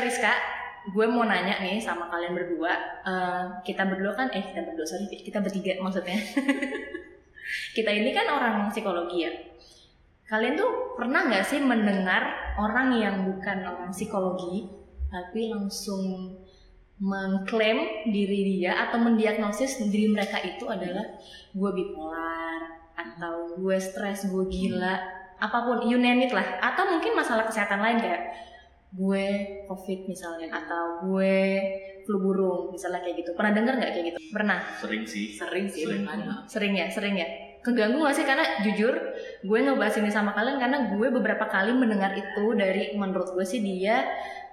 Rizka, gue mau nanya nih sama kalian berdua. Eh, kita berdua kan, eh kita berdua sorry, kita bertiga maksudnya. kita ini kan orang psikologi ya. Kalian tuh pernah nggak sih mendengar orang yang bukan orang psikologi, tapi langsung mengklaim diri dia atau mendiagnosis diri mereka itu adalah gue bipolar atau gue stres, gue gila, apa pun you name it lah. Atau mungkin masalah kesehatan lain kayak gue covid misalnya atau gue flu burung misalnya kayak gitu. Pernah dengar nggak kayak gitu? Pernah? Sering sih. Sering sih Sering. makanya. sering ya sering ya. Keganggu gak sih? Karena jujur gue ngebahas ini sama kalian karena gue beberapa kali mendengar itu dari menurut gue sih dia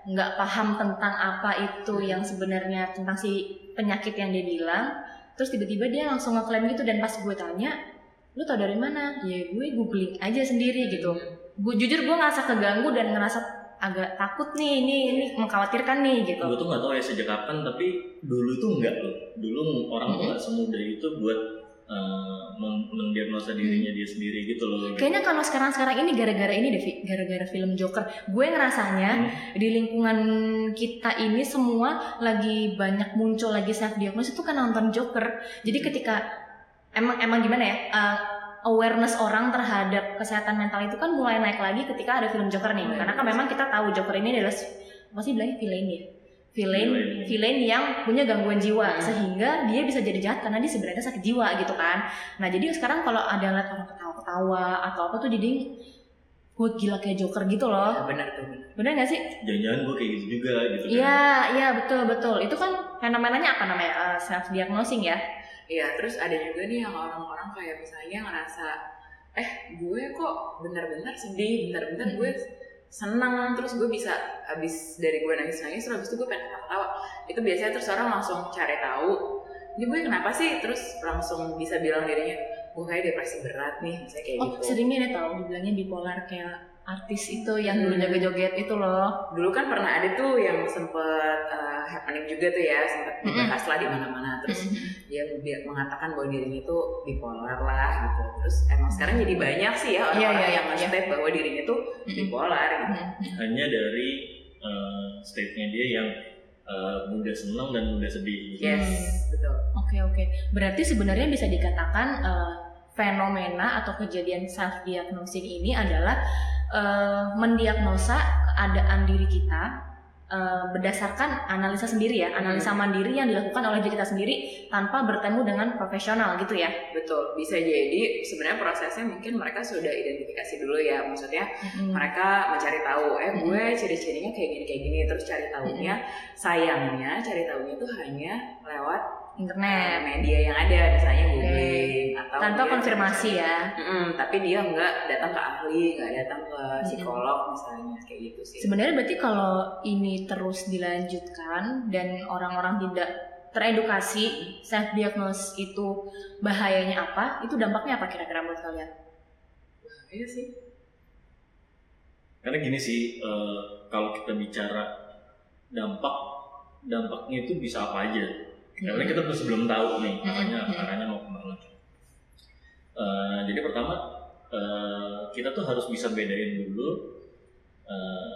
nggak paham tentang apa itu yang sebenarnya tentang si penyakit yang dia bilang. Terus tiba-tiba dia langsung ngeklaim gitu dan pas gue tanya lu tau dari mana? Ya gue googling aja sendiri gitu. Gue jujur gue ngerasa keganggu dan ngerasa agak takut nih ini ini mengkhawatirkan nih gitu Gue tuh nggak tahu ya sejak kapan, tapi dulu tuh enggak loh. Dulu orang tuh nggak semudah itu buat men- mendiagnosa dirinya dia sendiri gitu loh. Kayaknya kalau sekarang-sekarang ini gara-gara ini deh, gara-gara film Joker. Gue ngerasanya Hmm. di lingkungan kita ini semua lagi banyak muncul lagi self diagnosis itu kan nonton Joker. Jadi ketika emang emang gimana ya? uh, awareness orang terhadap kesehatan mental itu kan mulai naik lagi ketika ada film Joker nih. Iya, Karena kan memang kita tahu Joker ini adalah apa sih bilangnya villain ya? Villain, Villain. villain yang punya gangguan jiwa Hmm. sehingga dia bisa jadi jahat karena dia sebenarnya sakit jiwa gitu kan. Nah jadi sekarang kalau ada lihat orang ketawa-ketawa atau apa tuh jadi gue gila kayak Joker gitu loh. Ya, benar tuh benar. Bener gak sih? Jangan-jangan gue kayak gitu juga gitu kan. Iya, iya betul betul. Itu kan fenomenanya apa namanya? self diagnosing ya. Iya, terus ada juga nih yang orang-orang kayak misalnya ngerasa eh gue kok bener-bener sedih, bener-bener gue seneng, terus gue bisa habis dari gue nangis-nangis, terus habis itu gue pengen ketawa-ketawa. Itu biasanya terus orang langsung cari tahu, ini gue kenapa sih? Terus langsung bisa bilang dirinya, gue kayak depresi berat nih, misalnya kayak Oh, gitu. seringnya deh tau dibilangnya bipolar kayak artis itu yang dulu Hmm. joget-joget itu loh. Dulu kan pernah ada tuh yang sempet uh, happening juga tuh ya, sempet dibahas lah di mana-mana. Terus dia dia mengatakan bahwa dirinya itu bipolar lah gitu. Terus emang sekarang jadi banyak sih ya orang-orang Iya, iya, yang iya. nge-step bahwa dirinya tuh bipolar gitu. Hanya dari eh, state-nya dia yang eh, mudah senang dan mudah sedih. gitu. Yes, betul. Oke oke. Berarti sebenarnya bisa dikatakan eh, fenomena atau kejadian self diagnosing ini adalah eh, mendiagnosa keadaan diri kita eh, berdasarkan analisa sendiri ya, analisa mandiri yang dilakukan oleh diri kita sendiri tanpa bertemu dengan profesional gitu ya. Betul. Bisa jadi sebenarnya prosesnya mungkin mereka sudah identifikasi dulu ya. Maksudnya mereka mencari tahu, eh gue ciri-cirinya kayak gini kayak gini terus cari tahunya. Sayangnya cari tahunya tuh hanya lewat Internet media yang ada, misalnya googling atau tanpa konfirmasi ya. Mm-mm, tapi dia nggak datang ke ahli, nggak datang ke psikolog misalnya kayak gitu sih. Sebenarnya berarti kalau ini terus dilanjutkan dan orang-orang tidak teredukasi self diagnose itu bahayanya apa? Itu dampaknya apa kira-kira menurut kalian? Iya sih. Karena gini sih, eh, kalau kita bicara dampak, dampaknya itu bisa apa aja. Karena kita masih belum tahu nih arahnya arahnya mau ke mana. Eh, jadi pertama eh, kita tuh harus bisa bedain dulu. eh,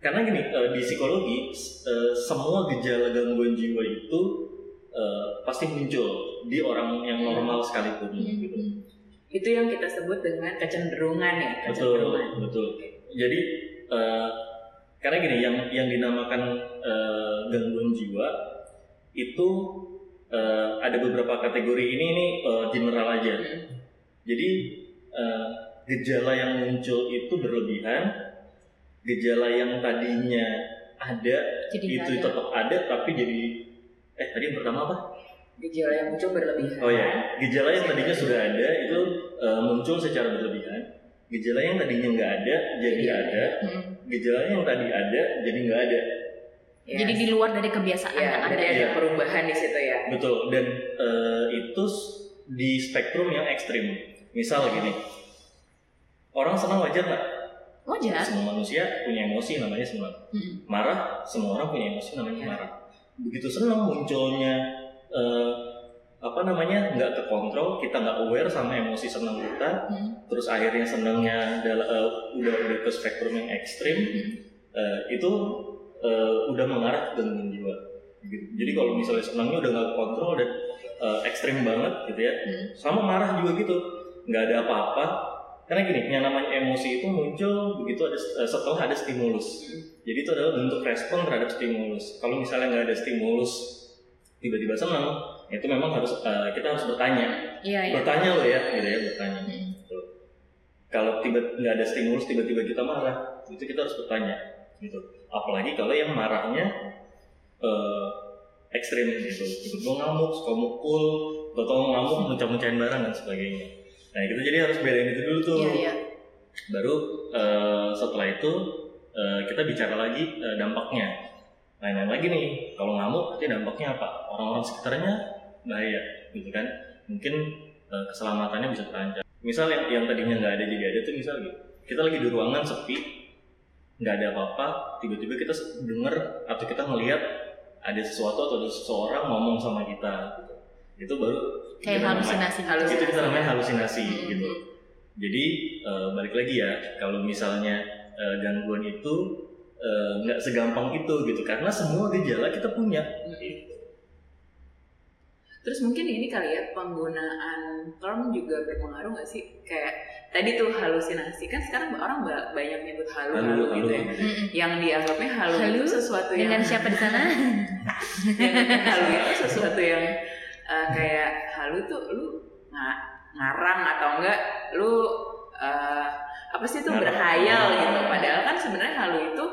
karena gini eh, di psikologi eh, semua gejala gangguan jiwa itu eh, pasti muncul di orang yang normal sekalipun gitu. Itu yang kita sebut dengan kecenderungan ya, betul kecenderungan. betul jadi eh, karena gini yang yang dinamakan eh, gangguan jiwa itu eh, ada beberapa kategori ini ini eh, general aja Mm. jadi eh, gejala yang muncul itu berlebihan gejala yang tadinya ada Jadi itu ada. tetap ada tapi jadi eh tadi yang pertama apa Gejala yang muncul berlebihan. Oh ya, gejala yang tadinya sudah ada itu eh, muncul secara berlebihan. Gejala yang tadinya nggak ada jadi Jadi ada. Mm. Gejala yang tadi ada jadi nggak ada. Yes. Jadi di luar dari kebiasaan ya, yang ada. Iya. perubahan di situ ya. Betul. Dan eh, itu di spektrum yang ekstrim. Misal gini, orang senang wajar nggak? Wajar. Semua manusia punya emosi namanya senang. Mm. Marah, semua orang punya emosi namanya Iya. marah. Begitu senang munculnya eh, apa namanya nggak kekontrol, kita nggak aware sama emosi senang kita, Mm. terus akhirnya senangnya adalah, eh, udah udah ke spektrum yang ekstrim Mm. eh, itu eh, udah mengarah ke gangguan jiwa gitu. jadi kalau misalnya senangnya udah nggak kontrol dan eh, ekstrim banget gitu ya Hmm. sama marah juga gitu nggak ada apa-apa karena gini yang namanya emosi itu muncul begitu ada setelah ada stimulus jadi itu adalah bentuk respon terhadap stimulus kalau misalnya nggak ada stimulus tiba-tiba senang itu memang harus eh, kita harus bertanya Iya, iya. bertanya loh ya gitu ya bertanya Hmm. Gitu. kalau tiba nggak ada stimulus tiba-tiba kita marah itu kita harus bertanya gitu apalagi kalau yang marahnya eh, ekstrim gitu tiba-tiba ngamuk suka mukul atau ngamuk mencah-mencahin barang dan sebagainya nah gitu jadi harus bedain itu dulu tuh Iya, iya. baru eh, setelah itu eh, kita bicara lagi eh, dampaknya lain-lain lagi nih kalau ngamuk berarti dampaknya apa orang-orang sekitarnya bahaya gitu kan mungkin eh, keselamatannya bisa terancam misal yang yang tadinya nggak ada jadi ada tuh misal gitu kita lagi di ruangan sepi nggak ada apa-apa tiba-tiba kita dengar atau kita ngelihat ada sesuatu atau ada seseorang ngomong sama kita gitu. itu baru Kayak kita namanya- halusinasi. Halusinasi. itu kita namanya halusinasi Hmm. gitu jadi eh, balik lagi ya kalau misalnya eh, gangguan itu eh, nggak segampang itu gitu karena semua gejala kita punya Terus mungkin ini kali ya penggunaan term juga berpengaruh nggak sih? Kayak tadi tuh halusinasi kan sekarang orang ba- banyak nyebut halu halu, Halu, gitu halu. ya. Yang dianggapnya halu, Halu? itu sesuatu yang Dengan siapa di sana? yang halu itu sesuatu yang eh, kayak halu tuh lu nga- ngarang atau enggak lu eh, apa sih itu berhayal gitu. Padahal kan sebenarnya halu itu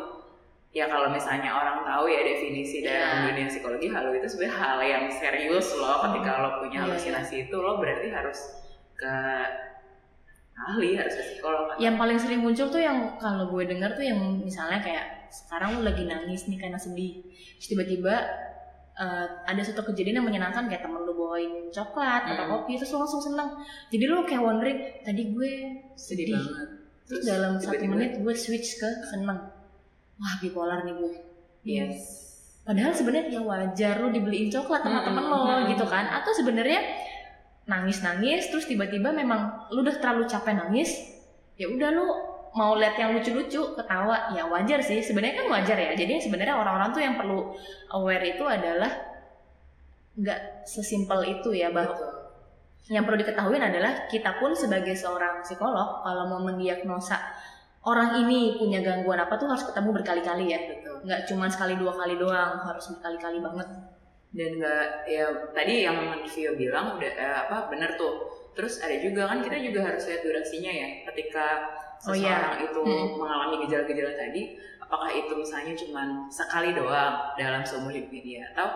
ya kalau misalnya orang tahu ya definisi dalam Ya. dunia psikologi halu itu sebenarnya hal yang serius loh. Ketika lo punya Iya, halusinasi itu lo berarti harus ke ahli harus ke psikolog. Yang paling sering muncul tuh yang kalau gue dengar tuh yang misalnya kayak sekarang lu lagi nangis nih karena sedih. Terus tiba-tiba eh, ada satu kejadian yang menyenangkan kayak temen lu bawain coklat atau Hmm. kopi terus lu langsung seneng. Jadi lu kayak wondering tadi gue sedih sedih. banget. Terus dalam satu menit gue switch ke seneng wah bipolar nih gue yes Padahal sebenarnya ya wajar lu dibeliin coklat temen lo Mm-mm. gitu kan. Atau sebenarnya nangis-nangis terus tiba-tiba memang lu udah terlalu capek nangis. Ya udah lu mau lihat yang lucu-lucu ketawa ya wajar sih sebenarnya kan wajar ya jadi sebenarnya orang-orang tuh yang perlu aware itu adalah nggak sesimpel itu ya bahwa Betul. yang perlu diketahui adalah kita pun sebagai seorang psikolog kalau mau mendiagnosa orang ini punya gangguan apa tuh harus ketemu berkali-kali ya. Betul. Nggak cuma sekali dua kali doang harus berkali-kali banget. Dan nggak ya tadi yang Vio bilang udah eh, apa bener tuh. Terus ada juga kan kita juga harus lihat durasinya ya ketika Oh, iya. seseorang itu Hmm. mengalami gejala-gejala tadi apakah itu misalnya cuma sekali doang dalam seumur hidupnya dia? Atau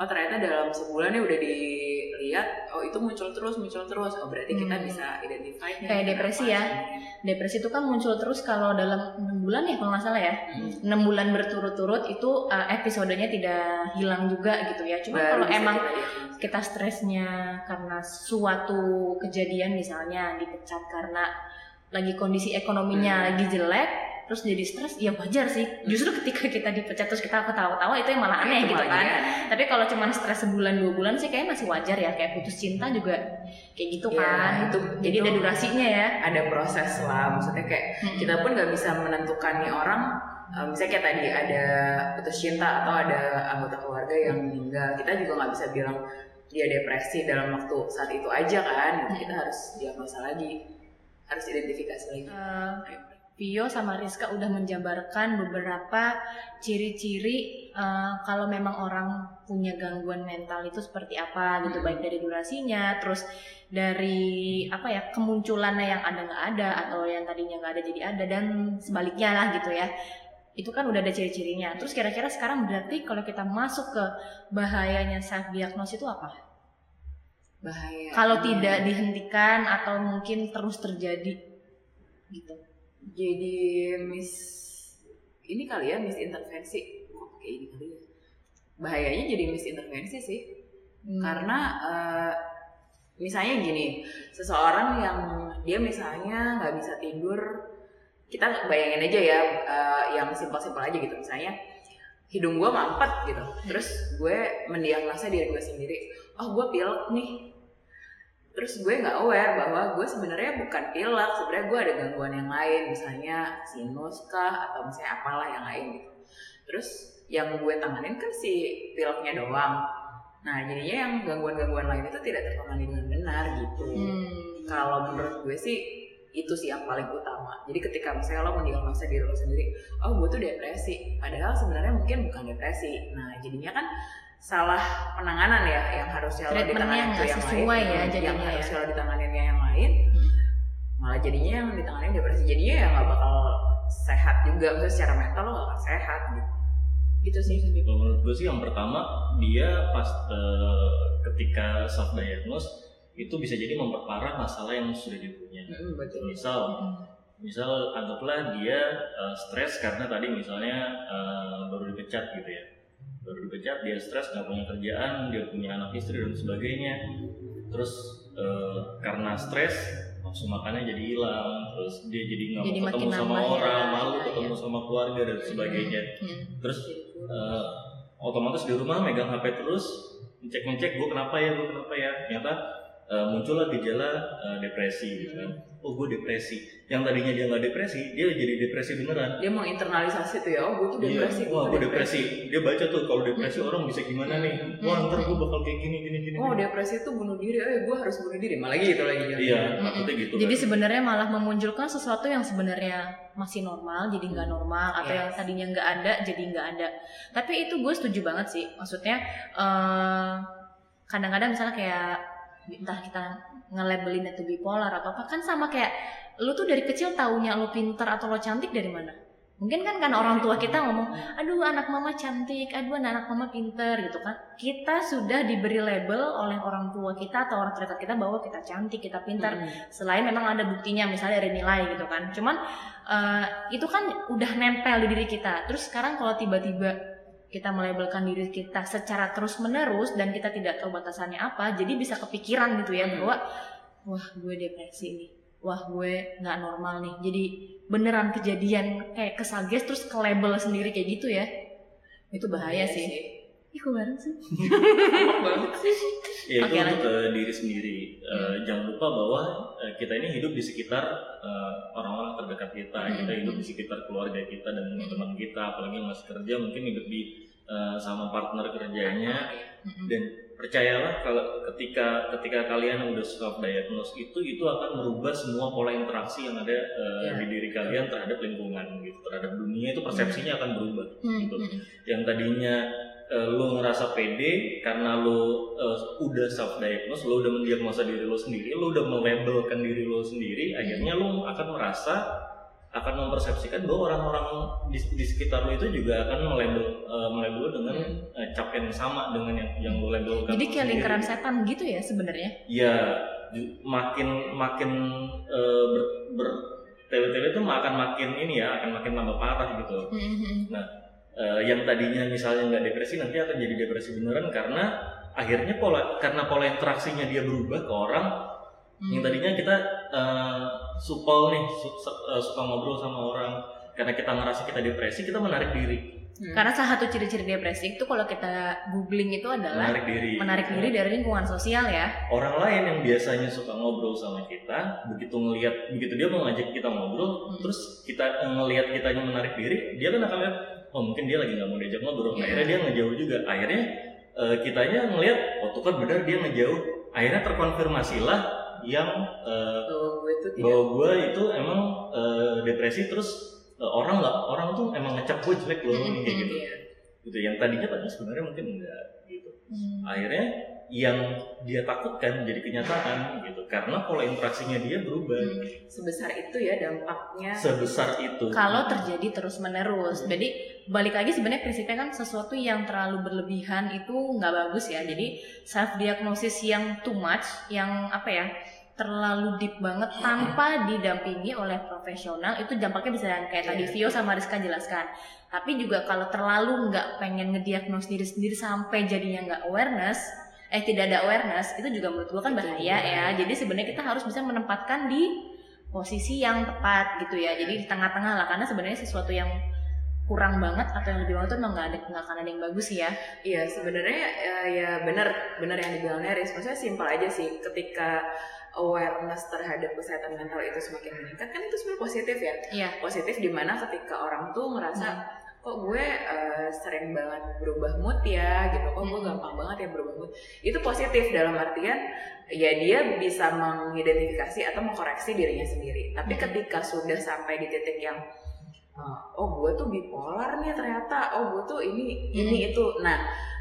oh ternyata dalam sebulan ya udah dilihat oh itu muncul terus muncul terus oh berarti kita Hmm. bisa identify Kayak depresi ya. depresi itu kan muncul terus kalau dalam enam bulan ya kalau nggak salah ya Hmm. enam bulan berturut-turut itu uh, episodenya tidak hilang juga gitu ya cuma kalau emang kita kita stresnya karena suatu kejadian misalnya dipecat karena lagi kondisi ekonominya Hmm. lagi jelek terus jadi stres ya wajar sih. Justru ketika kita dipecat terus kita ketawa-tawa itu yang malah aneh Itu gitu kan. aneh. tapi kalau cuma stres sebulan dua bulan sih kayaknya masih wajar ya. Kayak putus cinta juga kayak gitu Ya, kan. itu- jadi itu- ada durasinya ya. ada proses lah. Maksudnya kayak kita pun nggak bisa menentukan nih orang. Eh, misalnya kayak tadi ada putus cinta atau ada anggota keluarga yang meninggal. Kita juga nggak bisa bilang dia depresi dalam waktu saat itu aja kan. Kita harus diagnosa lagi. Harus identifikasi lagi. Eh, Vio sama Rizka udah menjabarkan beberapa ciri-ciri eh, kalau memang orang punya gangguan mental itu seperti apa gitu. Hmm. baik dari durasinya terus dari apa ya kemunculannya yang ada nggak ada atau yang tadinya nggak ada jadi ada dan sebaliknya lah gitu ya. Itu kan udah ada ciri-cirinya. Terus kira-kira sekarang berarti kalau kita masuk ke bahayanya self diagnosis itu apa? Bahaya. Kalau tidak dihentikan atau mungkin terus terjadi gitu jadi mis ini kali ya misintervensi kok kayak ini kali ya? Bahayanya jadi misintervensi sih. Hmm. karena eh, misalnya gini seseorang yang dia misalnya nggak bisa tidur kita bayangin aja ya eh, yang simpel-simpel aja gitu. Misalnya hidung gue mampet gitu. Terus gue mendiagnosa diri gue sendiri. Oh gue pilek nih terus gue nggak aware bahwa gue sebenarnya bukan pilek sebenarnya gue ada gangguan yang lain misalnya sinus kah atau misalnya apalah yang lain gitu. Terus yang gue tanganin kan si pileknya doang. Nah jadinya yang gangguan-gangguan lain itu tidak tertangani dengan benar gitu. Hmm. kalau menurut gue sih itu sih yang paling utama. Jadi ketika misalnya lo mendiagnosa diri lo sendiri oh gue tuh depresi. Padahal sebenarnya mungkin bukan depresi. Nah jadinya kan salah penanganan ya yang harusnya lo ditangani tuh yang sesuai lain ya yang jadinya ya. harusnya lo ditanganinnya yang lain Hmm. malah jadinya yang ditangani depresi jadinya ya nggak bakal sehat juga maksudnya secara mental lo gak akan sehat gitu gitu sih Kalau menurut gue sih yang pertama dia pas eh, ketika self diagnose itu bisa jadi memperparah masalah yang sudah dia punya. Mm, betul Misal, Hmm. misal anggaplah dia eh, stres karena tadi misalnya eh, baru dipecat gitu ya, baru dipecat dia stres nggak punya kerjaan, dia punya anak istri dan sebagainya. Terus eh, karena stres nafsu makannya jadi hilang, terus dia jadi nggak mau ketemu sama ya. orang, malu Iya, ketemu sama keluarga dan sebagainya. Hmm. Terus eh, otomatis di rumah megang HP terus ngecek ngecek gue kenapa ya gue kenapa ya ternyata eh, muncullah gejala eh, depresi gitu kan oh gue depresi yang tadinya dia nggak depresi dia jadi depresi beneran dia menginternalisasi tuh ya oh gue tuh Iya, depresi wah tuh gue depresi dia baca tuh kalau depresi orang bisa gimana nih wah Hmm. ntar gue bakal kayak gini gini gini oh depresi itu bunuh diri eh gue harus bunuh diri malah gitu lagi iya Mm-mm. takutnya gitu Jadi kan. sebenarnya malah memunculkan sesuatu yang sebenarnya masih normal jadi nggak normal atau Yes. yang tadinya nggak ada jadi nggak ada. Tapi itu gue setuju banget sih. Maksudnya eh, kadang-kadang misalnya kayak entah kita nge-labelin itu bipolar atau apa kan sama kayak lu tuh dari kecil taunya lu pinter atau lo cantik dari mana? Mungkin kan karena orang tua kita ngomong, aduh anak mama cantik, aduh anak mama pinter gitu kan. Kita sudah diberi label oleh orang tua kita atau orang terdekat kita bahwa kita cantik, kita pintar Hmm. selain memang ada buktinya misalnya dari nilai gitu kan cuman eh, itu kan udah nempel di diri kita terus sekarang kalau tiba-tiba kita melabelkan diri kita secara terus menerus dan kita tidak tahu batasannya apa jadi bisa kepikiran gitu ya Hmm. bahwa wah gue depresi nih. Wah gue nggak normal nih. Jadi beneran kejadian kayak kesages terus ke label sendiri kayak gitu ya. Itu bahaya Iya sih ih kok bareng sih? Enak banget sih ya itu lanjut. ke diri sendiri. Eh, jangan lupa bahwa eh, kita ini hidup di sekitar eh, orang-orang terdekat kita. Hmm. kita hidup di sekitar keluarga kita dan teman-teman kita. Apalagi yang masih kerja mungkin hidup di eh, sama partner kerjanya. Mm-mm. dan percayalah kalau ketika ketika kalian udah self diagnose itu itu akan merubah semua pola interaksi yang ada eh, Ya. di diri kalian terhadap lingkungan gitu terhadap dunia. Itu persepsinya akan berubah Hmm, gitu. hmm, yang tadinya eh, lo ngerasa pede karena lo eh, udah self diagnose lo udah mendiagnosa diri lo sendiri lo udah melabelkan diri lo sendiri akhirnya lo akan merasa akan mempersepsikan bahwa orang-orang di, di sekitar lo itu juga akan melabel eh, melabel lo dengan Hmm. eh, cap yang sama dengan yang yang lo labelkan jadi kayak lingkaran setan gitu ya sebenarnya? Ya ju- makin makin eh, ber, ber tele-tele itu akan makin ini ya akan makin tambah parah gitu. Hmm, hmm, Eh, yang tadinya misalnya nggak depresi nanti akan jadi depresi beneran karena akhirnya pola karena pola interaksinya dia berubah ke orang Hmm. yang tadinya kita eh, supel nih su- su- eh, suka ngobrol sama orang karena kita ngerasa kita depresi kita menarik diri Hmm. Karena salah satu ciri-ciri depresi itu kalau kita googling itu adalah menarik diri menarik diri dari lingkungan sosial ya. orang lain yang biasanya suka ngobrol sama kita begitu ngelihat begitu dia mau ngajak kita ngobrol Hmm. terus kita ngelihat kitanya menarik diri dia kan akan lihat oh mungkin dia lagi nggak mau diajak ngobrol. Iya. akhirnya dia ngejauh juga. Akhirnya eh, kitanya ngelihat oh tuh kan benar dia ngejauh. Akhirnya terkonfirmasilah yang eh, gue tuh tidak bahwa gue itu emang eh, depresi terus eh, orang nggak orang tuh emang ngecap gue jelek loh Hmm, kayak gitu. Iya. gitu yang tadinya padahal sebenarnya mungkin enggak Hmm. akhirnya yang dia takutkan jadi kenyataan gitu. Karena pola interaksinya dia berubah. Sebesar itu ya dampaknya. Sebesar itu. Kalau terjadi terus menerus, jadi balik lagi sebenarnya prinsipnya kan sesuatu yang terlalu berlebihan itu nggak bagus ya. Jadi self diagnosis yang too much, yang apa ya terlalu deep banget tanpa didampingi oleh profesional itu dampaknya bisa yang kayak tadi Iya. Vio sama Rizka jelaskan. Tapi juga kalau terlalu nggak pengen ngediagnos diri sendiri sampai jadinya nggak awareness, eh tidak ada awareness itu juga menurut gua kan bahaya ya. bahaya. Jadi sebenarnya kita harus bisa menempatkan di posisi yang tepat gitu ya. Jadi di tengah-tengah lah karena sebenarnya sesuatu yang kurang banget atau yang lebih banget tuh emang nggak ada nggak akan ada yang bagus sih ya Iya sebenarnya ya, ya benar benar yang dibilang Neris. Maksudnya simpel aja sih. Ketika awareness terhadap kesehatan mental itu semakin meningkat kan itu sebenarnya positif ya. iya Positif di mana ketika orang tuh ngerasa kok gue eh, sering banget berubah mood ya gitu. Kok gue Hmm. gampang banget ya berubah mood. Itu positif dalam artian ya dia bisa mengidentifikasi atau mengkoreksi dirinya sendiri. Tapi Hmm. ketika sudah sampai di titik yang uh, oh gue tuh bipolar nih ternyata oh gue tuh ini ini itu nah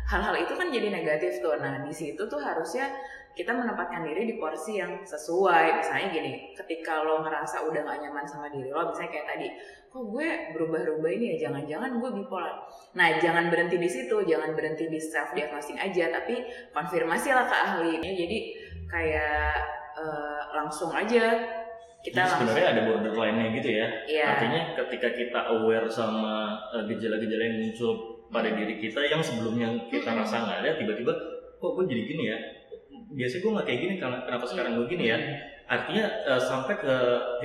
hal-hal itu kan jadi negatif tuh nah di situ tuh harusnya kita menempatkan diri di porsi yang sesuai misalnya gini ketika lo ngerasa udah gak nyaman sama diri lo misalnya kayak tadi kok gue berubah-ubah ini ya jangan-jangan gue bipolar nah jangan berhenti di situ jangan berhenti di self diagnosing aja tapi konfirmasi lah ke ahli jadi kayak uh, langsung aja kita Jadi langsung sebenarnya ada borderline-nya gitu ya. Iya. Artinya ketika kita aware sama uh, gejala-gejala yang muncul pada diri kita yang sebelumnya kita Mm-mm. rasa nggak ada, tiba-tiba kok gue jadi gini ya. Biasanya gue nggak kayak gini, karena kenapa sekarang gue gini ya? Artinya uh, sampai ke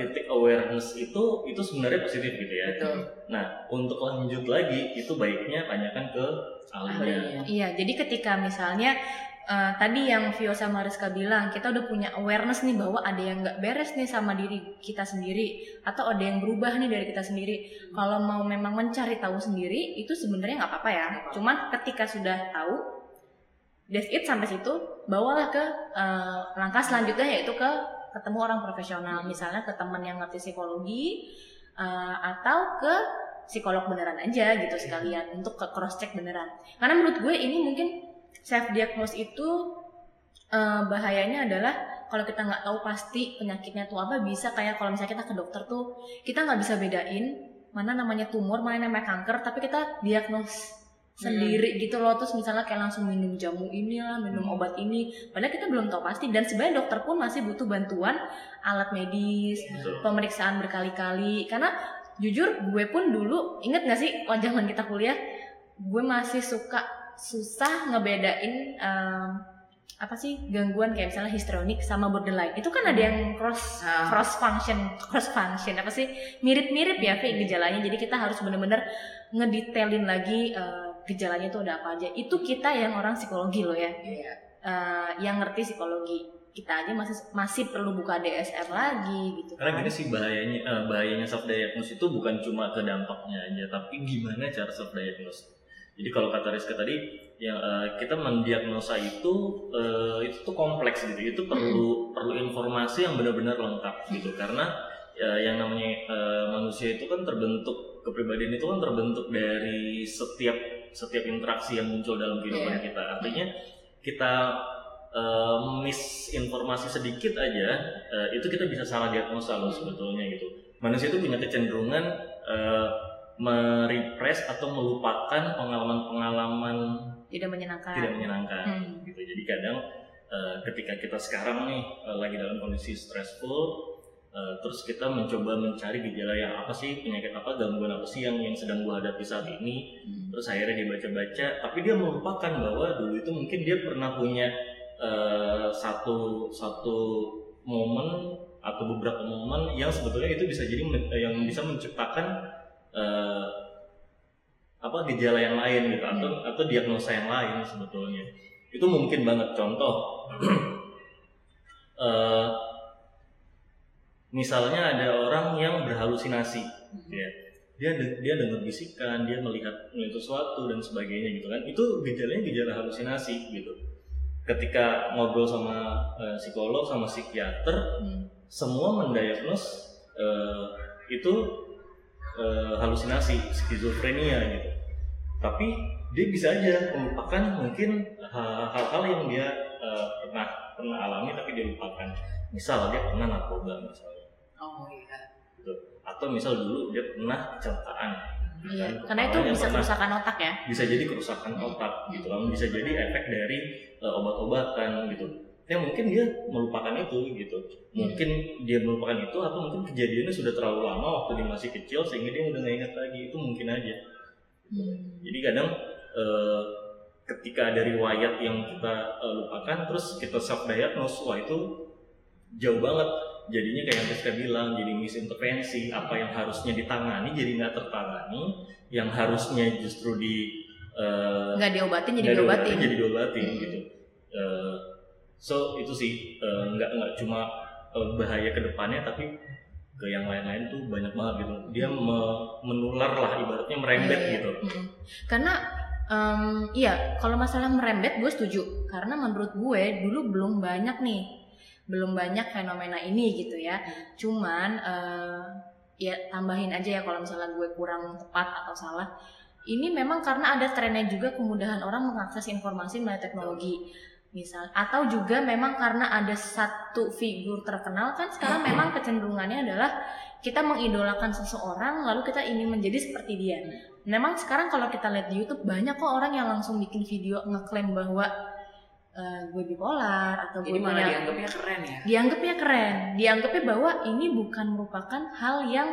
titik awareness itu itu sebenarnya positif gitu ya. Betul. Nah untuk lanjut lagi itu baiknya tanyakan ke ahlinya. Iya, jadi ketika misalnya eh, tadi yang Vio sama Rizka bilang, kita udah punya awareness nih bahwa ada yang nggak beres nih sama diri kita sendiri, atau ada yang berubah nih dari kita sendiri. Kalau mau memang mencari tahu sendiri, itu sebenarnya nggak apa-apa ya. Cuman ketika sudah tahu, that's it sampai situ, bawalah ke eh, langkah selanjutnya yaitu ke ketemu orang profesional, misalnya ke teman yang ngerti psikologi, eh, atau ke psikolog beneran aja gitu sekalian untuk ke cross check beneran. Karena menurut gue ini mungkin self diagnose itu eh, bahayanya adalah kalau kita nggak tahu pasti penyakitnya tuh apa bisa kayak kalau misalnya kita ke dokter tuh kita nggak bisa bedain mana namanya tumor mana namanya kanker tapi kita diagnose sendiri gitu loh. Terus misalnya kayak langsung minum jamu ini lah minum Hmm. obat ini. Padahal kita belum tahu pasti. Dan sebenarnya dokter pun masih butuh bantuan alat medis Betul. pemeriksaan berkali-kali. Karena jujur gue pun dulu inget gak sih zaman kita kuliah? Gue masih suka susah ngebedain em, apa sih gangguan kayak misalnya histrionik sama borderline. Itu kan ada yang cross Ah. cross function cross function. Apa sih? Mirip-mirip ya Vi gejalanya. Jadi kita harus bener-bener ngedetailin lagi eh, gejalanya itu ada apa aja itu kita yang orang psikologi loh ya Iya. Eh, yang ngerti psikologi kita aja masih masih perlu buka DSM lagi gitu Karena kan. gini sih bahayanya eh, bahayanya self diagnose itu bukan cuma ke dampaknya aja, tapi gimana cara self diagnose. Jadi kalau kata Rizka tadi, yang eh, kita mendiagnosa itu eh, itu tuh kompleks gitu, itu perlu perlu informasi yang benar-benar lengkap gitu. Karena ya, yang namanya eh, manusia itu kan terbentuk kepribadian itu kan terbentuk dari setiap setiap interaksi yang muncul dalam kehidupan Iya. kita. Artinya kita eh, miss informasi sedikit aja eh, itu kita bisa salah diagnosa loh sebetulnya gitu. Manusia itu punya kecenderungan eh, merepress atau melupakan pengalaman-pengalaman tidak menyenangkan tidak menyenangkan Hmm. gitu. Jadi kadang eh, ketika kita sekarang nih eh, lagi dalam kondisi stressful eh, terus kita mencoba mencari gejala yang apa sih penyakit apa gangguan apa sih yang yang sedang gua hadapi saat ini. Hmm. terus akhirnya dia baca-baca tapi dia melupakan bahwa dulu itu mungkin dia pernah punya eh, satu satu momen atau beberapa momen yang sebetulnya itu bisa jadi eh, yang bisa menciptakan eh, apa gejala yang lain gitu atau atau diagnosa yang lain sebetulnya. Itu mungkin banget. Contoh eh, misalnya ada orang yang berhalusinasi ya. Dia dia dengar bisikan dia melihat melihat sesuatu dan sebagainya gitu kan. Itu gejalanya gejala halusinasi gitu. Ketika ngobrol sama eh, psikolog sama psikiater Hmm. semua mendiagnos eh, itu eh, halusinasi skizofrenia gitu. Tapi dia bisa aja melupakan mungkin ha- hal-hal yang dia eh, pernah pernah alami tapi dia lupakan. Misal dia pernah narkoba misalnya Oh iya. atau misal dulu dia pernah kecelakaan. Iya, Kan karena itu bisa pernah- kerusakan otak ya. bisa jadi kerusakan otak gitu kan. Bisa jadi efek dari eh, obat-obatan gitu. Ya mungkin dia melupakan itu gitu. Mungkin dia melupakan itu atau mungkin kejadiannya sudah terlalu lama waktu dia masih kecil sehingga dia udah nggak ingat lagi. Itu mungkin aja. Jadi kadang eh, ketika ada riwayat yang kita eh, lupakan terus kita self diagnose wah itu jauh banget jadinya kayak yang Rizka bilang jadi misintervensi apa yang harusnya ditangani jadi nggak tertangani yang harusnya justru di eh, nggak diobatin jadi diobatin jadi diobatin Hmm. gitu Eh, so itu sih eh, nggak nggak cuma eh, bahaya ke depannya tapi ke yang lain-lain tuh banyak banget gitu dia me- menular lah ibaratnya merembet Iya, iya. gitu Mm-mm. Karena em, iya, kalau masalah merembet gue setuju. Karena menurut gue dulu belum banyak nih, belum banyak fenomena ini gitu ya. Cuman eh, ya tambahin aja ya kalau misalnya gue kurang tepat atau salah. Ini memang karena ada trennya juga kemudahan orang mengakses informasi melalui teknologi. Misal atau juga memang karena ada satu figur terkenal kan sekarang memang kecenderungannya adalah kita mengidolakan seseorang lalu kita ingin menjadi seperti dia. Memang sekarang kalau kita lihat di YouTube banyak kok orang yang langsung bikin video ngeklaim bahwa eh, gue bipolar atau Jadi gue malah punya dianggapnya keren ya. dianggapnya keren, dianggapnya bahwa ini bukan merupakan hal yang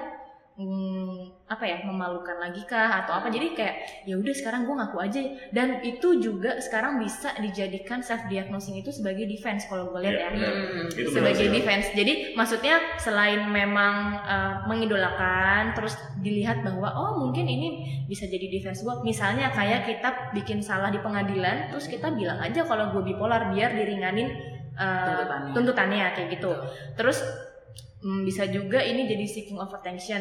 hmm, apa ya memalukan lagi kah atau apa jadi kayak ya udah sekarang gue ngaku aja dan itu juga sekarang bisa dijadikan self diagnosing itu sebagai defense kalau gue lihat Iya, ya benar. Hmm. Itu sebagai defense. Jadi maksudnya selain memang uh, mengidolakan, terus dilihat bahwa oh mungkin ini bisa jadi defense gue. Misalnya kayak kita bikin salah di pengadilan, terus kita bilang aja kalau gue bipolar biar diringanin uh, Tuntutannya. tuntutannya kayak gitu. Terus mm, bisa juga ini jadi seeking of attention.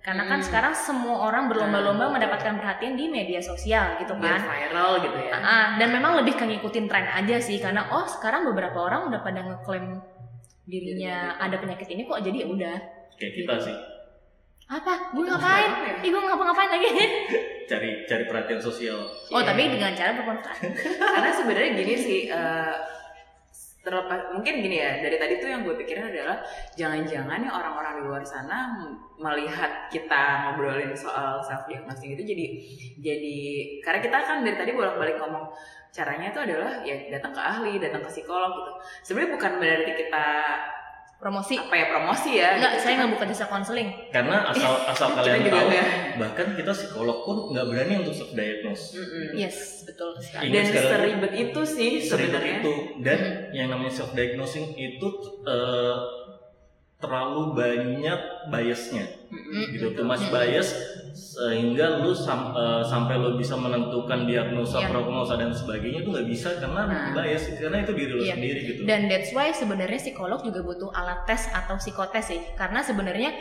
Karena kan Hmm. sekarang semua orang berlomba-lomba mendapatkan perhatian di media sosial gitu Biar kan. viral gitu ya. Ah, dan memang lebih ke ngikutin tren aja sih karena oh sekarang beberapa orang udah pada ngeklaim dirinya Dirinya gitu. ada penyakit ini kok jadi udah kayak kita sih apa gue ngapain apa ya? ih gue ngapa-ngapain lagi cari cari perhatian sosial oh Iya. tapi dengan cara bermanfaat Karena sebenarnya gini sih, eh, terlepas mungkin gini ya dari tadi tuh yang gue pikirin adalah jangan-jangan ya orang-orang di luar sana melihat kita ngobrolin soal self diagnosing itu jadi jadi karena kita kan dari tadi bolak-balik ngomong caranya itu adalah ya datang ke ahli, datang ke psikolog gitu. Sebenarnya bukan berarti kita promosi apa ya promosi ya. enggak gitu. saya nggak buka jasa konseling karena asal asal kalian tahu nggak. bahkan kita psikolog pun nggak berani untuk self diagnose Mm-mm. yes betul sekali Ingat Dan sekali seribet itu sih seribet sebenarnya. itu dan Hmm. yang namanya self diagnosing itu eh, terlalu banyak biasnya gitu too Hmm. much bias sehingga lu sam- eh, sampai lu bisa menentukan diagnosa Iya. prognosa dan sebagainya itu nggak bisa karena Nah. bias karena itu diri lu Iya. sendiri gitu dan that's why sebenarnya psikolog juga butuh alat tes atau psikotes sih karena sebenarnya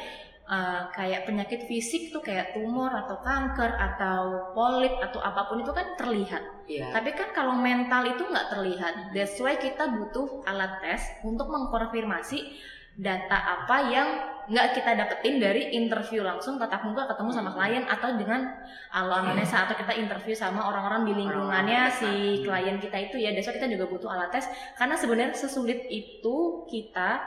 uh, kayak penyakit fisik tuh kayak tumor atau kanker atau polip atau apa pun itu kan terlihat Iya. Tapi kan kalau mental itu nggak terlihat. That's why kita butuh alat tes untuk mengkonfirmasi data apa yang nggak kita dapetin dari interview langsung tatap muka ketemu sama klien atau dengan anamnesa atau kita interview sama orang-orang di lingkungannya si klien kita itu ya. Why kita juga butuh alat tes. Karena sebenarnya sesulit itu kita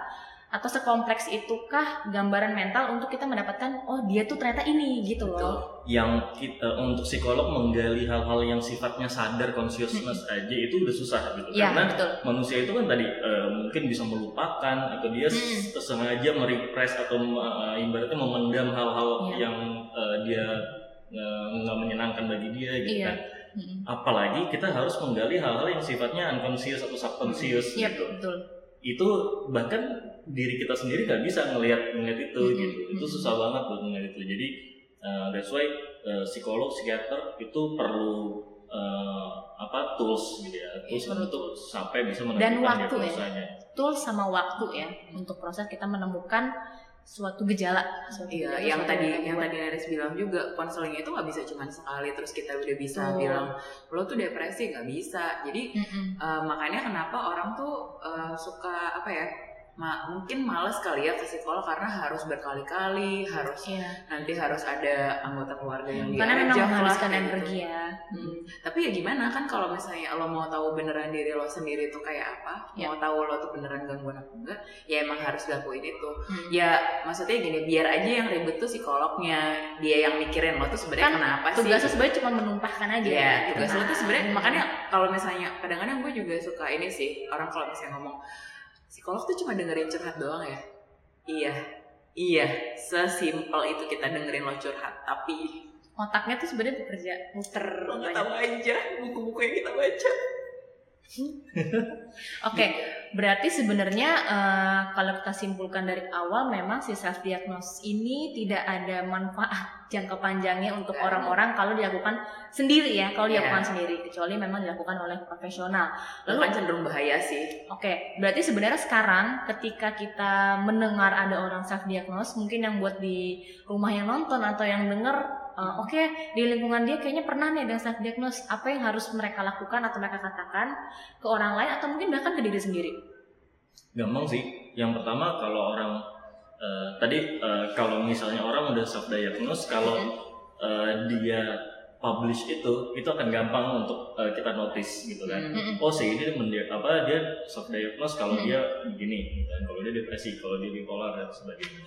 atau sekompleks itukah gambaran mental untuk kita mendapatkan oh dia tuh ternyata ini gitu loh. Betul. yang kita untuk psikolog menggali hal-hal yang sifatnya sadar consciousness aja itu udah susah gitu Iya, karena betul. manusia itu kan tadi eh, mungkin bisa melupakan atau dia Hmm. sengaja merepress atau eh, ibaratnya memendam hal-hal Iya. yang eh, dia nggak menyenangkan bagi dia gitu Iya. kan Mm-mm. apalagi kita harus menggali hal-hal yang sifatnya unconscious atau subconscious Iya, gitu betul. Itu bahkan diri kita sendiri nggak bisa ngelihat ngelihat itu Mhm, gitu. Itu mhm. susah banget buat ngelihat itu. Jadi uh, that's why uh, psikolog psikiater itu perlu uh, apa tools gitu ya. Tools Perlu untuk sampai bisa Dan menentukan waktu ya. diagnosanya tools sama waktu ya untuk proses kita menemukan suatu gejala. Suatu Iya, gejala, yang tadi yang tadi Neris bilang juga konseling itu nggak bisa cuma sekali terus kita udah bisa Betul. bilang lo tuh depresi nggak bisa. Jadi Mm-mm. eh, makanya kenapa orang tuh eh, suka apa ya? Ma- mungkin males kali ya ke psikolog karena harus berkali-kali, harus Iya. nanti harus ada anggota keluarga yang Karena memang menghabiskan gitu. energi ya. Hmm. Tapi ya gimana kan kalau misalnya lo mau tahu beneran diri lo sendiri itu kayak apa, Ya. mau tahu lo tuh beneran gangguan apa enggak, ya emang harus lakuin itu. Hmm. Ya maksudnya gini, biar aja yang ribet tuh psikolognya, dia yang mikirin lo tuh sebenarnya Kan kenapa sih? Tugasnya sebenarnya cuma menumpahkan aja. Ya, gitu tugas lo tuh sebenarnya makanya kalau misalnya kadang-kadang gue juga suka ini sih orang kalau misalnya ngomong psikolog tuh cuma dengerin curhat doang ya. Iya, iya, sesimpel itu kita dengerin lo curhat, tapi otaknya tuh sebenarnya bekerja muter lo tahu aja buku-buku yang kita baca. Oke, berarti sebenarnya eh, kalau kita simpulkan dari awal memang si self diagnosis ini tidak ada manfaat jangka panjangnya untuk ada. orang-orang kalau dilakukan sendiri ya, kalau Iya. dilakukan sendiri kecuali memang dilakukan oleh profesional. Lalu kan cenderung bahaya sih. Oke, berarti sebenarnya sekarang ketika kita mendengar ada orang self diagnose, mungkin yang buat di rumah yang nonton atau yang denger, uh, oke di lingkungan dia kayaknya pernah nih ada self diagnose, apa yang harus mereka lakukan atau mereka katakan ke orang lain atau mungkin bahkan ke diri sendiri? gampang sih yang pertama kalau orang eh, tadi eh, kalau misalnya orang udah self diagnose kalau eh, dia publish itu itu akan gampang untuk eh, kita notice gitu kan Hmm. oh sih ini mendia apa dia self diagnose kalau Hmm. dia begini gitu kan. kalau dia depresi kalau dia bipolar dan sebagainya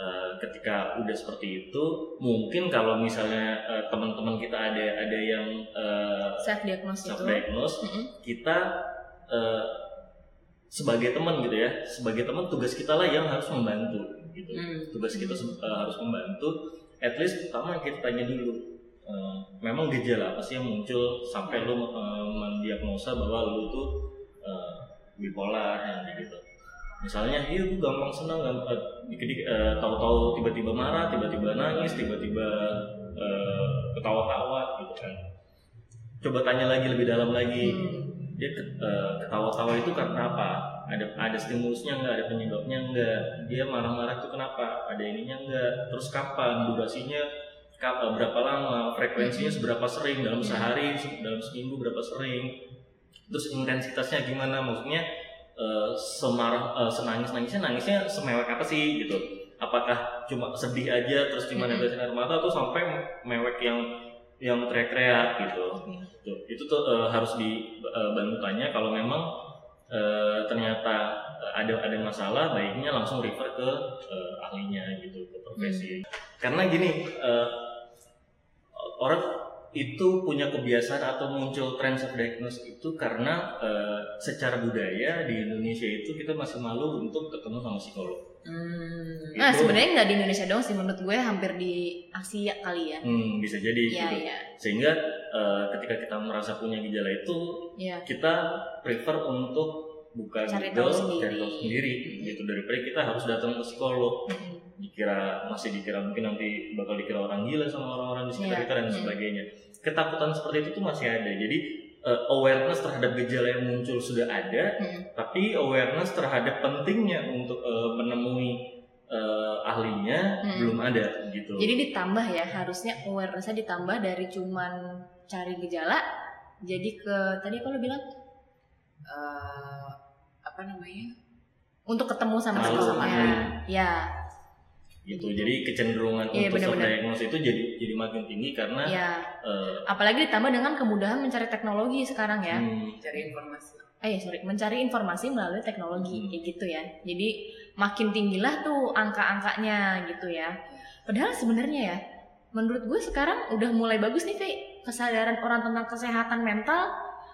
Eh, ketika udah seperti itu mungkin kalau misalnya eh, teman-teman kita ada ada yang eh, Self diagnose self itu. diagnose Mm-mm. kita eh, sebagai teman gitu ya sebagai teman tugas kita lah yang harus membantu gitu Hmm. tugas kita eh, harus membantu at least pertama kita tanya dulu eh, memang gejala apa sih yang muncul sampai lu eh, mendiagnosa bahwa lu tuh eh, bipolar yang gitu misalnya iya gue gampang senang gampang dikit tahu-tahu tiba-tiba marah tiba-tiba nangis tiba-tiba eh, ketawa-tawa gitu kan coba tanya lagi lebih dalam lagi Hmm. dia eh, ketawa-tawa itu karena apa? Ada ada stimulusnya nggak? Ada penyebabnya nggak? Dia marah-marah itu kenapa? Ada ininya nggak? Terus kapan? Durasinya kap- eh, berapa lama? Frekuensinya seberapa sering? Dalam sehari, se- dalam seminggu berapa sering? Terus intensitasnya gimana? Maksudnya eh, semarah, eh, senangis nangisnya nangisnya semewek apa sih gitu? Apakah cuma sedih aja terus cuma Mm-mm. netesin air mata atau sampai mewek yang yang teriak-teriak gitu? Oke. Tuh, itu tuh eh, harus dibantu tanya kalau memang eh, ternyata ada ada masalah baiknya langsung refer ke eh, ahlinya gitu ke profesi karena gini eh, orang itu punya kebiasaan atau muncul tren self diagnose itu karena eh, secara budaya di Indonesia itu kita masih malu untuk ketemu sama psikolog. Hmm. Nah sebenarnya nggak di Indonesia dong sih menurut gue hampir di Asia kali ya. Hmm, bisa jadi Iya gitu. iya Sehingga eh, ketika kita merasa punya gejala itu iya. kita prefer untuk buka Cari Google, tahu sendiri. cari tahu sendiri gitu daripada kita harus datang ke psikolog Mm-mm. Dikira masih dikira mungkin nanti bakal dikira orang gila sama orang-orang di sekitar Iya. kita dan Hmm. sebagainya ketakutan seperti itu tuh masih ada jadi eh, awareness terhadap gejala yang muncul sudah ada Mm-mm. tapi awareness terhadap pentingnya untuk eh, menemui eh, ahlinya Hmm. belum ada gitu Jadi ditambah ya harusnya awarenessnya ditambah dari cuman cari gejala jadi ke tadi lo bilang Eh, apa namanya? untuk ketemu sama psikolognya. Ya, gitu jadi kecenderungan Iya, untuk diagnose itu jadi jadi makin tinggi karena ya. eh, Apalagi ditambah dengan kemudahan mencari teknologi sekarang ya. hmm, Cari informasi. Eh sorry, mencari informasi melalui teknologi Hmm. kayak gitu ya. Jadi makin tinggilah tuh angka-angkanya gitu ya. Padahal sebenarnya ya, menurut gue sekarang udah mulai bagus nih kayak kesadaran orang tentang kesehatan mental.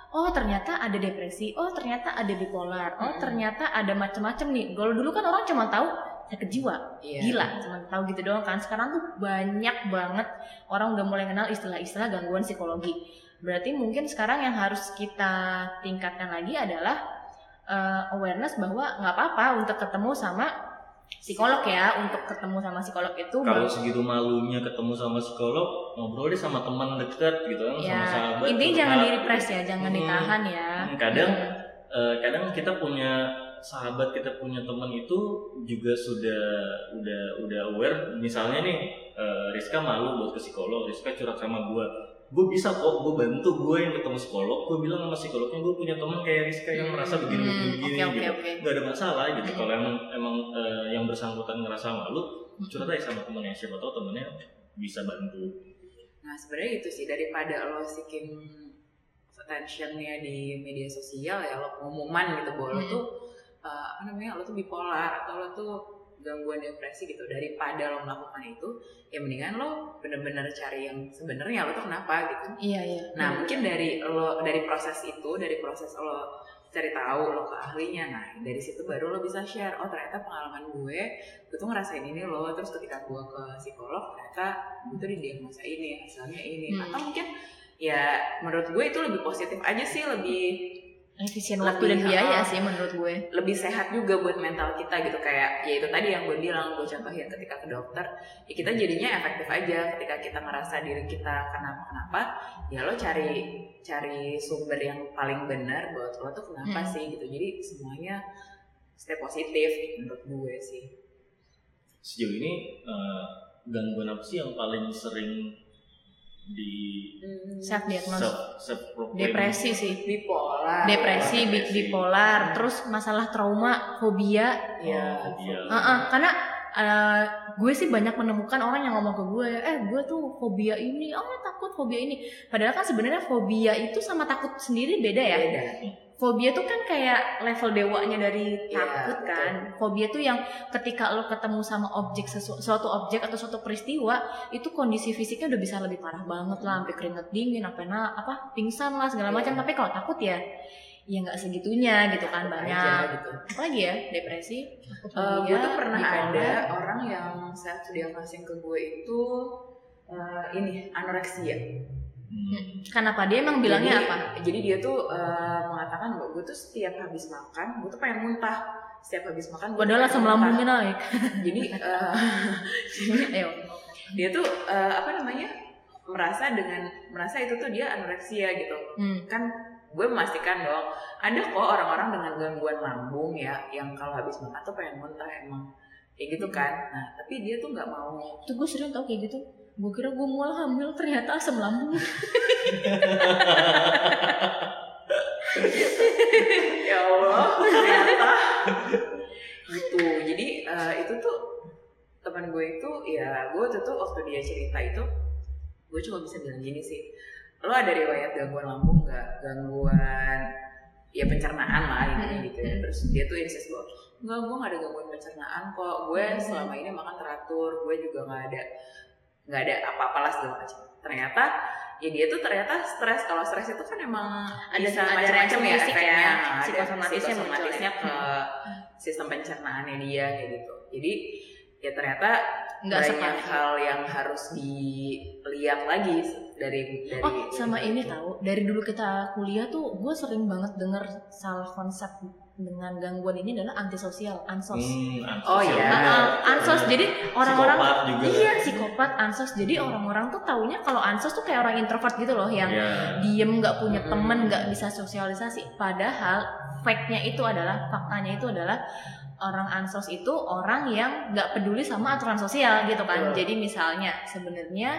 Oh ternyata ada depresi, oh ternyata ada bipolar, oh Hmm. ternyata ada macem-macem nih. Kalau dulu kan orang cuma tahu sakit jiwa, Iya. gila, cuma tahu gitu doang kan. Sekarang tuh banyak banget orang udah mulai kenal istilah-istilah gangguan psikologi. Berarti mungkin sekarang yang harus kita tingkatkan lagi adalah uh, awareness bahwa nggak apa-apa untuk ketemu sama psikolog ya, untuk ketemu sama psikolog itu kalau segitu malunya ketemu sama psikolog ngobrol deh sama teman dekat gitu kan ya sama sahabat intinya jangan di repress ya, jangan Hmm. ditahan ya. Hmm, kadang Hmm. eh, kadang kita punya sahabat kita punya teman itu juga sudah udah udah aware. Misalnya nih eh, Rizka malu buat ke psikolog Rizka curhat sama gue gue bisa kok gue bantu gue yang ketemu psikolog. Gue bilang sama psikolognya gue punya teman kayak Rizka yang merasa begini Hmm, begini oke gitu. oke. nggak ada masalah gitu. Hmm. kalau emang emang eh, yang bersangkutan ngerasa malu curhat aja sama temennya. Siapa tahu temennya bisa bantu. Nah sebenarnya itu sih daripada lo seeking attentionnya di media sosial ya lo pengumuman gitu bahwa lo Hmm. tuh uh, apa namanya lo tuh bipolar atau lo tuh gangguan depresi gitu daripada lo melakukan itu ya mendingan lo bener-bener cari yang sebenarnya lo tuh kenapa gitu. Iya iya. Nah mungkin dari lo dari proses itu dari proses lo cari tahu lo ke ahlinya nah dari situ baru lo bisa share oh ternyata pengalaman gue gue tuh ngerasain ini lo terus ketika gue ke psikolog ternyata gue tuh didiagnosa ini hasilnya ini Hmm. atau mungkin ya menurut gue itu lebih positif aja sih lebih efisien waktu dan Lebih, biaya sih menurut gue. Lebih sehat juga buat mental kita gitu kayak ya itu tadi yang gue bilang gue contohin ketika ke dokter ya kita jadinya efektif aja. Ketika kita ngerasa diri kita kenapa kenapa ya lo cari cari sumber yang paling benar buat lo tuh kenapa Hmm. sih gitu. Jadi semuanya stay positif menurut gue sih. Sejauh ini eh, gangguan apa sih yang paling sering di self diagnose self self depresi sih. Bipolar. Depresi bi- depresi. bipolar terus masalah trauma fobia. Ya Iya. Heeh, karena eh, gue sih banyak menemukan orang yang ngomong ke gue, eh gue tuh fobia ini, oh takut fobia ini. Padahal kan sebenarnya fobia itu sama takut sendiri beda ya. beda Fobia tuh kan kayak level dewanya dari Iya, takut betul. kan. Fobia tuh yang ketika lo ketemu sama objek sesu- suatu objek atau suatu peristiwa, itu kondisi fisiknya udah bisa lebih parah banget lah, sampai keringet dingin, apa na, apa pingsan lah segala macam. Iya. Tapi kalau takut ya, ya nggak segitunya gitu kan banyak. aja gitu Apalagi ya depresi, takut Eh, fobia, gue tuh pernah ada orang yang self diagnosing ke gue itu eh, ini anoreksia. Hmm. Kenapa dia emang bilangnya jadi, apa? Jadi dia tuh eh, mengatakan bahwa gue tuh setiap habis makan, gue tuh pengen muntah. Setiap habis makan, gue Padahal tuh asam lambungnya naik. Jadi eh, Ayo. dia tuh eh, apa namanya merasa dengan merasa itu tuh dia anoreksia gitu. Hmm. Kan gue memastikan dong ada kok orang-orang dengan gangguan lambung ya yang kalau habis makan tuh pengen muntah emang kayak gitu kan. Nah tapi dia tuh nggak mau Tuh gue sering tau kayak gitu. Gue kira gue mual hamil ternyata asam lambung. ya Allah ternyata. Gitu. Jadi eh, itu tuh teman gue itu ya gue waktu itu waktu dia cerita itu gue cuma bisa bilang gini sih. Lo ada riwayat gangguan lambung nggak? Gangguan ya pencernaan lah intinya gitu ya. Terus dia tuh insist bahwa enggak gue nggak ada gangguan pencernaan kok. Gue selama ini makan teratur. Gue juga nggak ada nggak ada apa-apalah segala macam. Ternyata ya dia tuh ternyata stres. Kalau stres itu kan emang Ada- bisa ada macam-macam ya fisik efeknya. ya, Nah, psikosomatisnya psikosomatisnya ya. ke sistem pencernaannya dia kayak gitu. Jadi ya ternyata Nggak banyak separah. hal yang harus dilihat lagi dari dari Oh sama ini tahu. Dari dulu kita kuliah tuh gue sering banget denger salah konsep dengan gangguan ini adalah antisosial, ansos. Hmm, Oh, ansos iya. ya. Ah, ah, ansos jadi orang-orang Psikopat juga. iya psikopat ansos jadi orang-orang tuh taunya kalau ansos tuh kayak orang introvert gitu loh yang Iya. diem nggak punya Mm-mm. temen nggak bisa sosialisasi padahal fact-nya itu adalah faktanya itu adalah orang ansos itu orang yang nggak peduli sama aturan sosial gitu kan Betul. jadi misalnya sebenarnya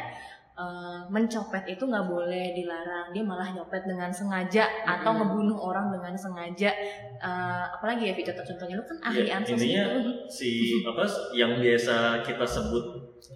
eh, mencopet itu nggak boleh dilarang dia malah nyopet dengan sengaja atau Mm-mm. ngebunuh orang dengan sengaja Eh, apalagi ya Vi contoh-contohnya lu kan ahli Ya, ansos intinya gitu si apa yang biasa kita sebut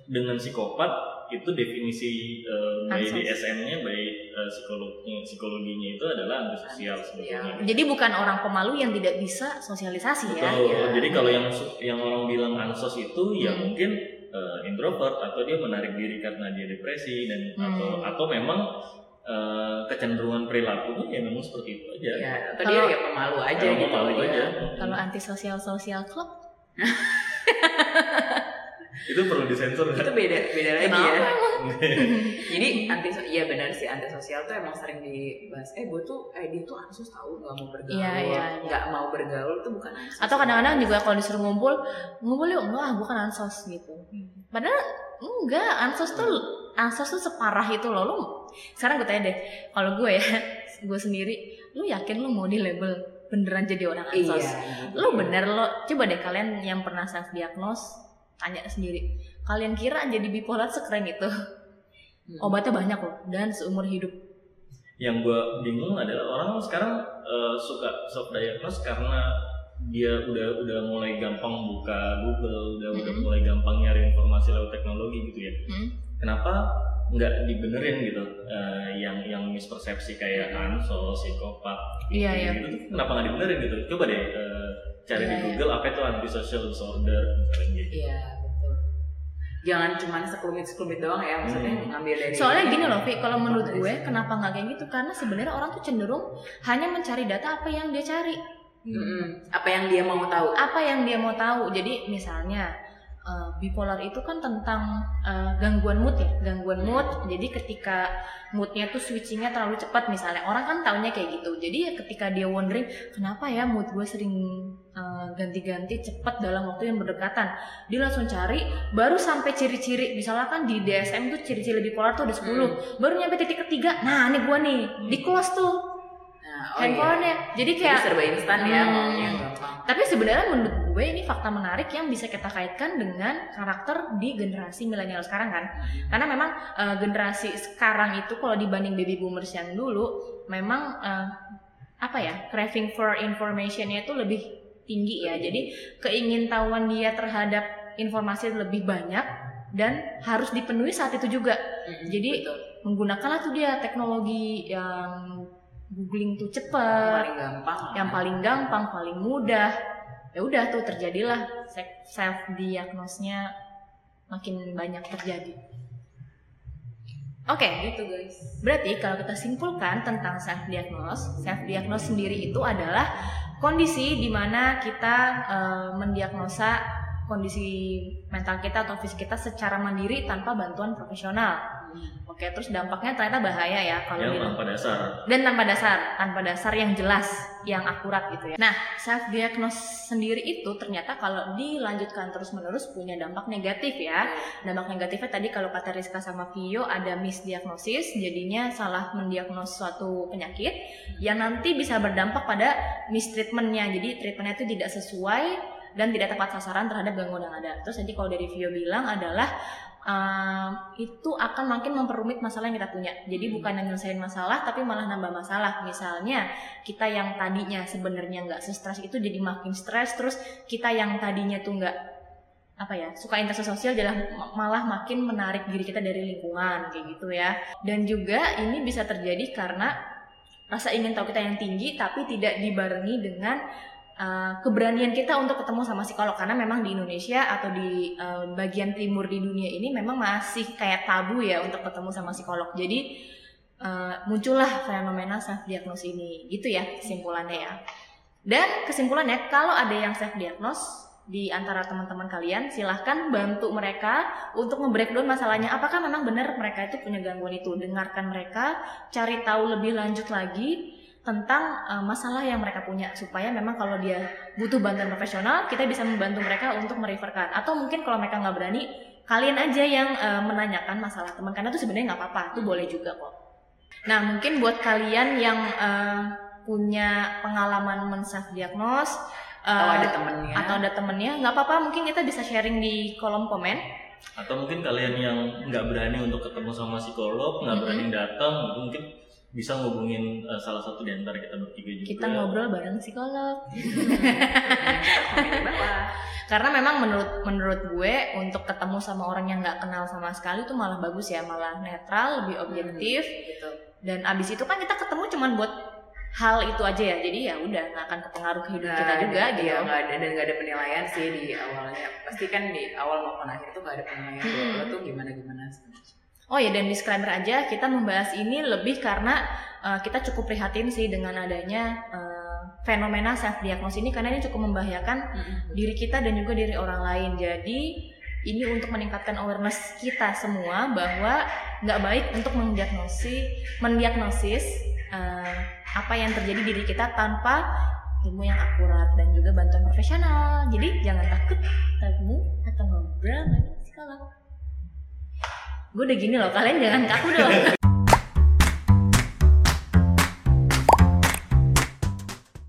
dengan psikopat itu definisi eh, by. DSM-nya by eh, psikologinya psikologinya itu adalah antisosial sebetulnya. jadi bukan orang pemalu yang tidak bisa sosialisasi ya Betul. ya. Jadi kalau yang yang orang bilang ansos itu ya Hmm. mungkin eh, introvert atau dia menarik diri karena dia depresi dan atau Hmm. atau memang eh, kecenderungan perilakunya ya memang seperti itu aja. ya atau Kalau- dia ya pemalu aja Emang gitu malu ya. aja. kalau antisosial sosial club Itu perlu disensor itu nggak? beda beda lagi Kenapa? Ya jadi anti iya benar sih antisosial tuh emang sering dibahas. Eh gue tuh eh dia tuh ansos tahu nggak mau bergaul. Iya, iya, iya. nggak mau bergaul tuh bukan ansos atau kadang-kadang juga kalau disuruh ngumpul ngumpul yuk. Enggak gue kan ansos gitu. Padahal enggak ansos tuh ansos tuh separah itu loh. Lu sekarang gue tanya deh kalau gue ya gue sendiri lu yakin lu mau di label beneran jadi orang iya ansos gitu. lu bener lo. Coba deh kalian yang pernah self diagnose tanya sendiri kalian kira jadi bipolar sekeren itu Hmm. obatnya banyak loh dan seumur hidup yang gue bingung adalah orang sekarang eh, suka self diagnose karena dia udah udah mulai gampang buka Google, udah udah Mhm. mulai gampang nyari informasi lewat teknologi gitu ya. Hmm. Kenapa nggak dibenerin gitu? Eh, yang yang mispersepsi kayak ansos, psikopat, Iya, gitu, iya. gitu, kenapa nggak dibenerin gitu? Coba deh eh, cari Iya, di iya. Google apa itu antisocial disorder misalnya gitu. iya betul jangan cuma sekelumit sekelumit doang ya maksudnya Hmm. ngambil dari Soalnya gini loh, Vi, kalau menurut gue kenapa nggak kayak gitu? Karena sebenarnya orang tuh cenderung hanya mencari data apa yang dia cari, Mm-mm. apa yang dia mau tahu apa yang dia mau tahu. Jadi misalnya uh, bipolar itu kan tentang uh, gangguan mood ya, gangguan mood. Jadi ketika moodnya tuh switchingnya terlalu cepat misalnya, orang kan taunya kayak gitu. Jadi ya ketika dia wondering kenapa ya mood gue sering uh, ganti-ganti cepat dalam waktu yang berdekatan, dia langsung cari, baru sampai ciri-ciri, misalnya kan di DSM tuh ciri-ciri bipolar tuh ada 10 Hmm. baru nyampe titik ketiga, nah ini gue nih di close tuh oh handphonenya. iya. Jadi Jadi kayak serba instan ya Hmm. maunya gampang. tapi sebenarnya menurut gue ini fakta menarik yang bisa kita kaitkan dengan karakter di generasi milenial sekarang kan. Karena memang eh, generasi sekarang itu kalau dibanding baby boomers yang dulu memang eh, apa ya craving for informationnya itu lebih tinggi ya. Jadi keingintahuan dia terhadap informasi lebih banyak dan harus dipenuhi saat itu juga. Mm-mm, Jadi betul. menggunakanlah tuh dia teknologi yang googling tuh Yang cepet, paling gampang yang paling gampang, paling mudah. Ya udah tuh terjadilah self diagnosnya makin banyak terjadi. Oke, gitu guys. berarti kalau kita simpulkan tentang self diagnose, self diagnose sendiri itu adalah kondisi di mana kita eh, mendiagnosa kondisi mental kita atau fisik kita secara mandiri tanpa bantuan profesional. Oke, terus dampaknya ternyata bahaya ya kalau yang tanpa dasar dan tanpa dasar, tanpa dasar yang jelas, yang akurat gitu ya. Nah, self diagnose sendiri itu ternyata kalau dilanjutkan terus-menerus punya dampak negatif ya. Dampak negatifnya tadi kalau kata Rizka sama Vio ada misdiagnosis, jadinya salah mendiagnos suatu penyakit yang nanti bisa berdampak pada mistreatmentnya. Jadi treatmentnya itu tidak sesuai dan tidak tepat sasaran terhadap gangguan yang ada. Terus nanti kalau dari Vio bilang adalah ehm, itu akan makin memperumit masalah yang kita punya. Jadi bukan yang nyelesain masalah, tapi malah nambah masalah. Misalnya kita yang tadinya sebenarnya nggak stres itu jadi makin stres, terus kita yang tadinya tuh nggak apa ya suka interaksi sosial jadi malah makin menarik diri kita dari lingkungan kayak gitu ya. Dan juga ini bisa terjadi karena rasa ingin tahu kita yang tinggi tapi tidak dibarengi dengan uh, keberanian kita untuk ketemu sama psikolog. Karena memang di Indonesia atau di uh, bagian timur di dunia ini memang masih kayak tabu ya untuk ketemu sama psikolog. Jadi uh, muncullah fenomena self diagnose ini. Gitu ya kesimpulannya ya. Dan kesimpulannya kalau ada yang self diagnose di antara teman-teman kalian silahkan bantu mereka untuk nge-breakdown masalahnya. Apakah memang benar mereka itu punya gangguan itu? Dengarkan mereka cari tahu lebih lanjut lagi tentang uh, masalah yang mereka punya supaya memang kalau dia butuh bantuan profesional kita bisa membantu mereka untuk mereferkan atau mungkin kalau mereka nggak berani kalian aja yang uh, menanyakan masalah teman karena itu sebenarnya nggak apa-apa itu boleh juga kok nah mungkin buat kalian yang uh, punya pengalaman men-self diagnose Atau uh, ada temennya. atau ada temennya nggak apa-apa mungkin kita bisa sharing di kolom komen atau mungkin kalian yang nggak berani untuk ketemu sama psikolog nggak Mhm. berani datang mungkin bisa ngubungin uh, salah satu di antara kita bertiga juga kita ngobrol bareng psikolog karena memang menurut menurut gue untuk ketemu sama orang yang nggak kenal sama sekali itu malah bagus ya malah netral lebih objektif Gitu. dan abis itu kan kita ketemu cuman buat hal itu aja ya jadi ya udah nggak akan kepengaruh ke hidup Nggak kita juga gitu Iya, nggak ada dan nggak ada penilaian sih di awalnya. Pasti kan di awal maupun akhir tuh nggak ada penilaian. Hmm. Lo tuh gimana gimana. Oh ya dan disclaimer aja kita membahas ini lebih karena uh, kita cukup prihatin sih dengan adanya uh, fenomena self diagnose ini karena ini cukup membahayakan diri kita dan juga diri orang lain. Jadi ini untuk meningkatkan awareness kita semua bahwa nggak baik untuk mendiagnosi, mendiagnosis eh, apa yang terjadi di diri kita tanpa ilmu yang akurat dan juga bantuan profesional. Jadi jangan takut ketemu atau ngobrol dengan psikolog. Gue udah gini loh, kalian jangan kaku dong.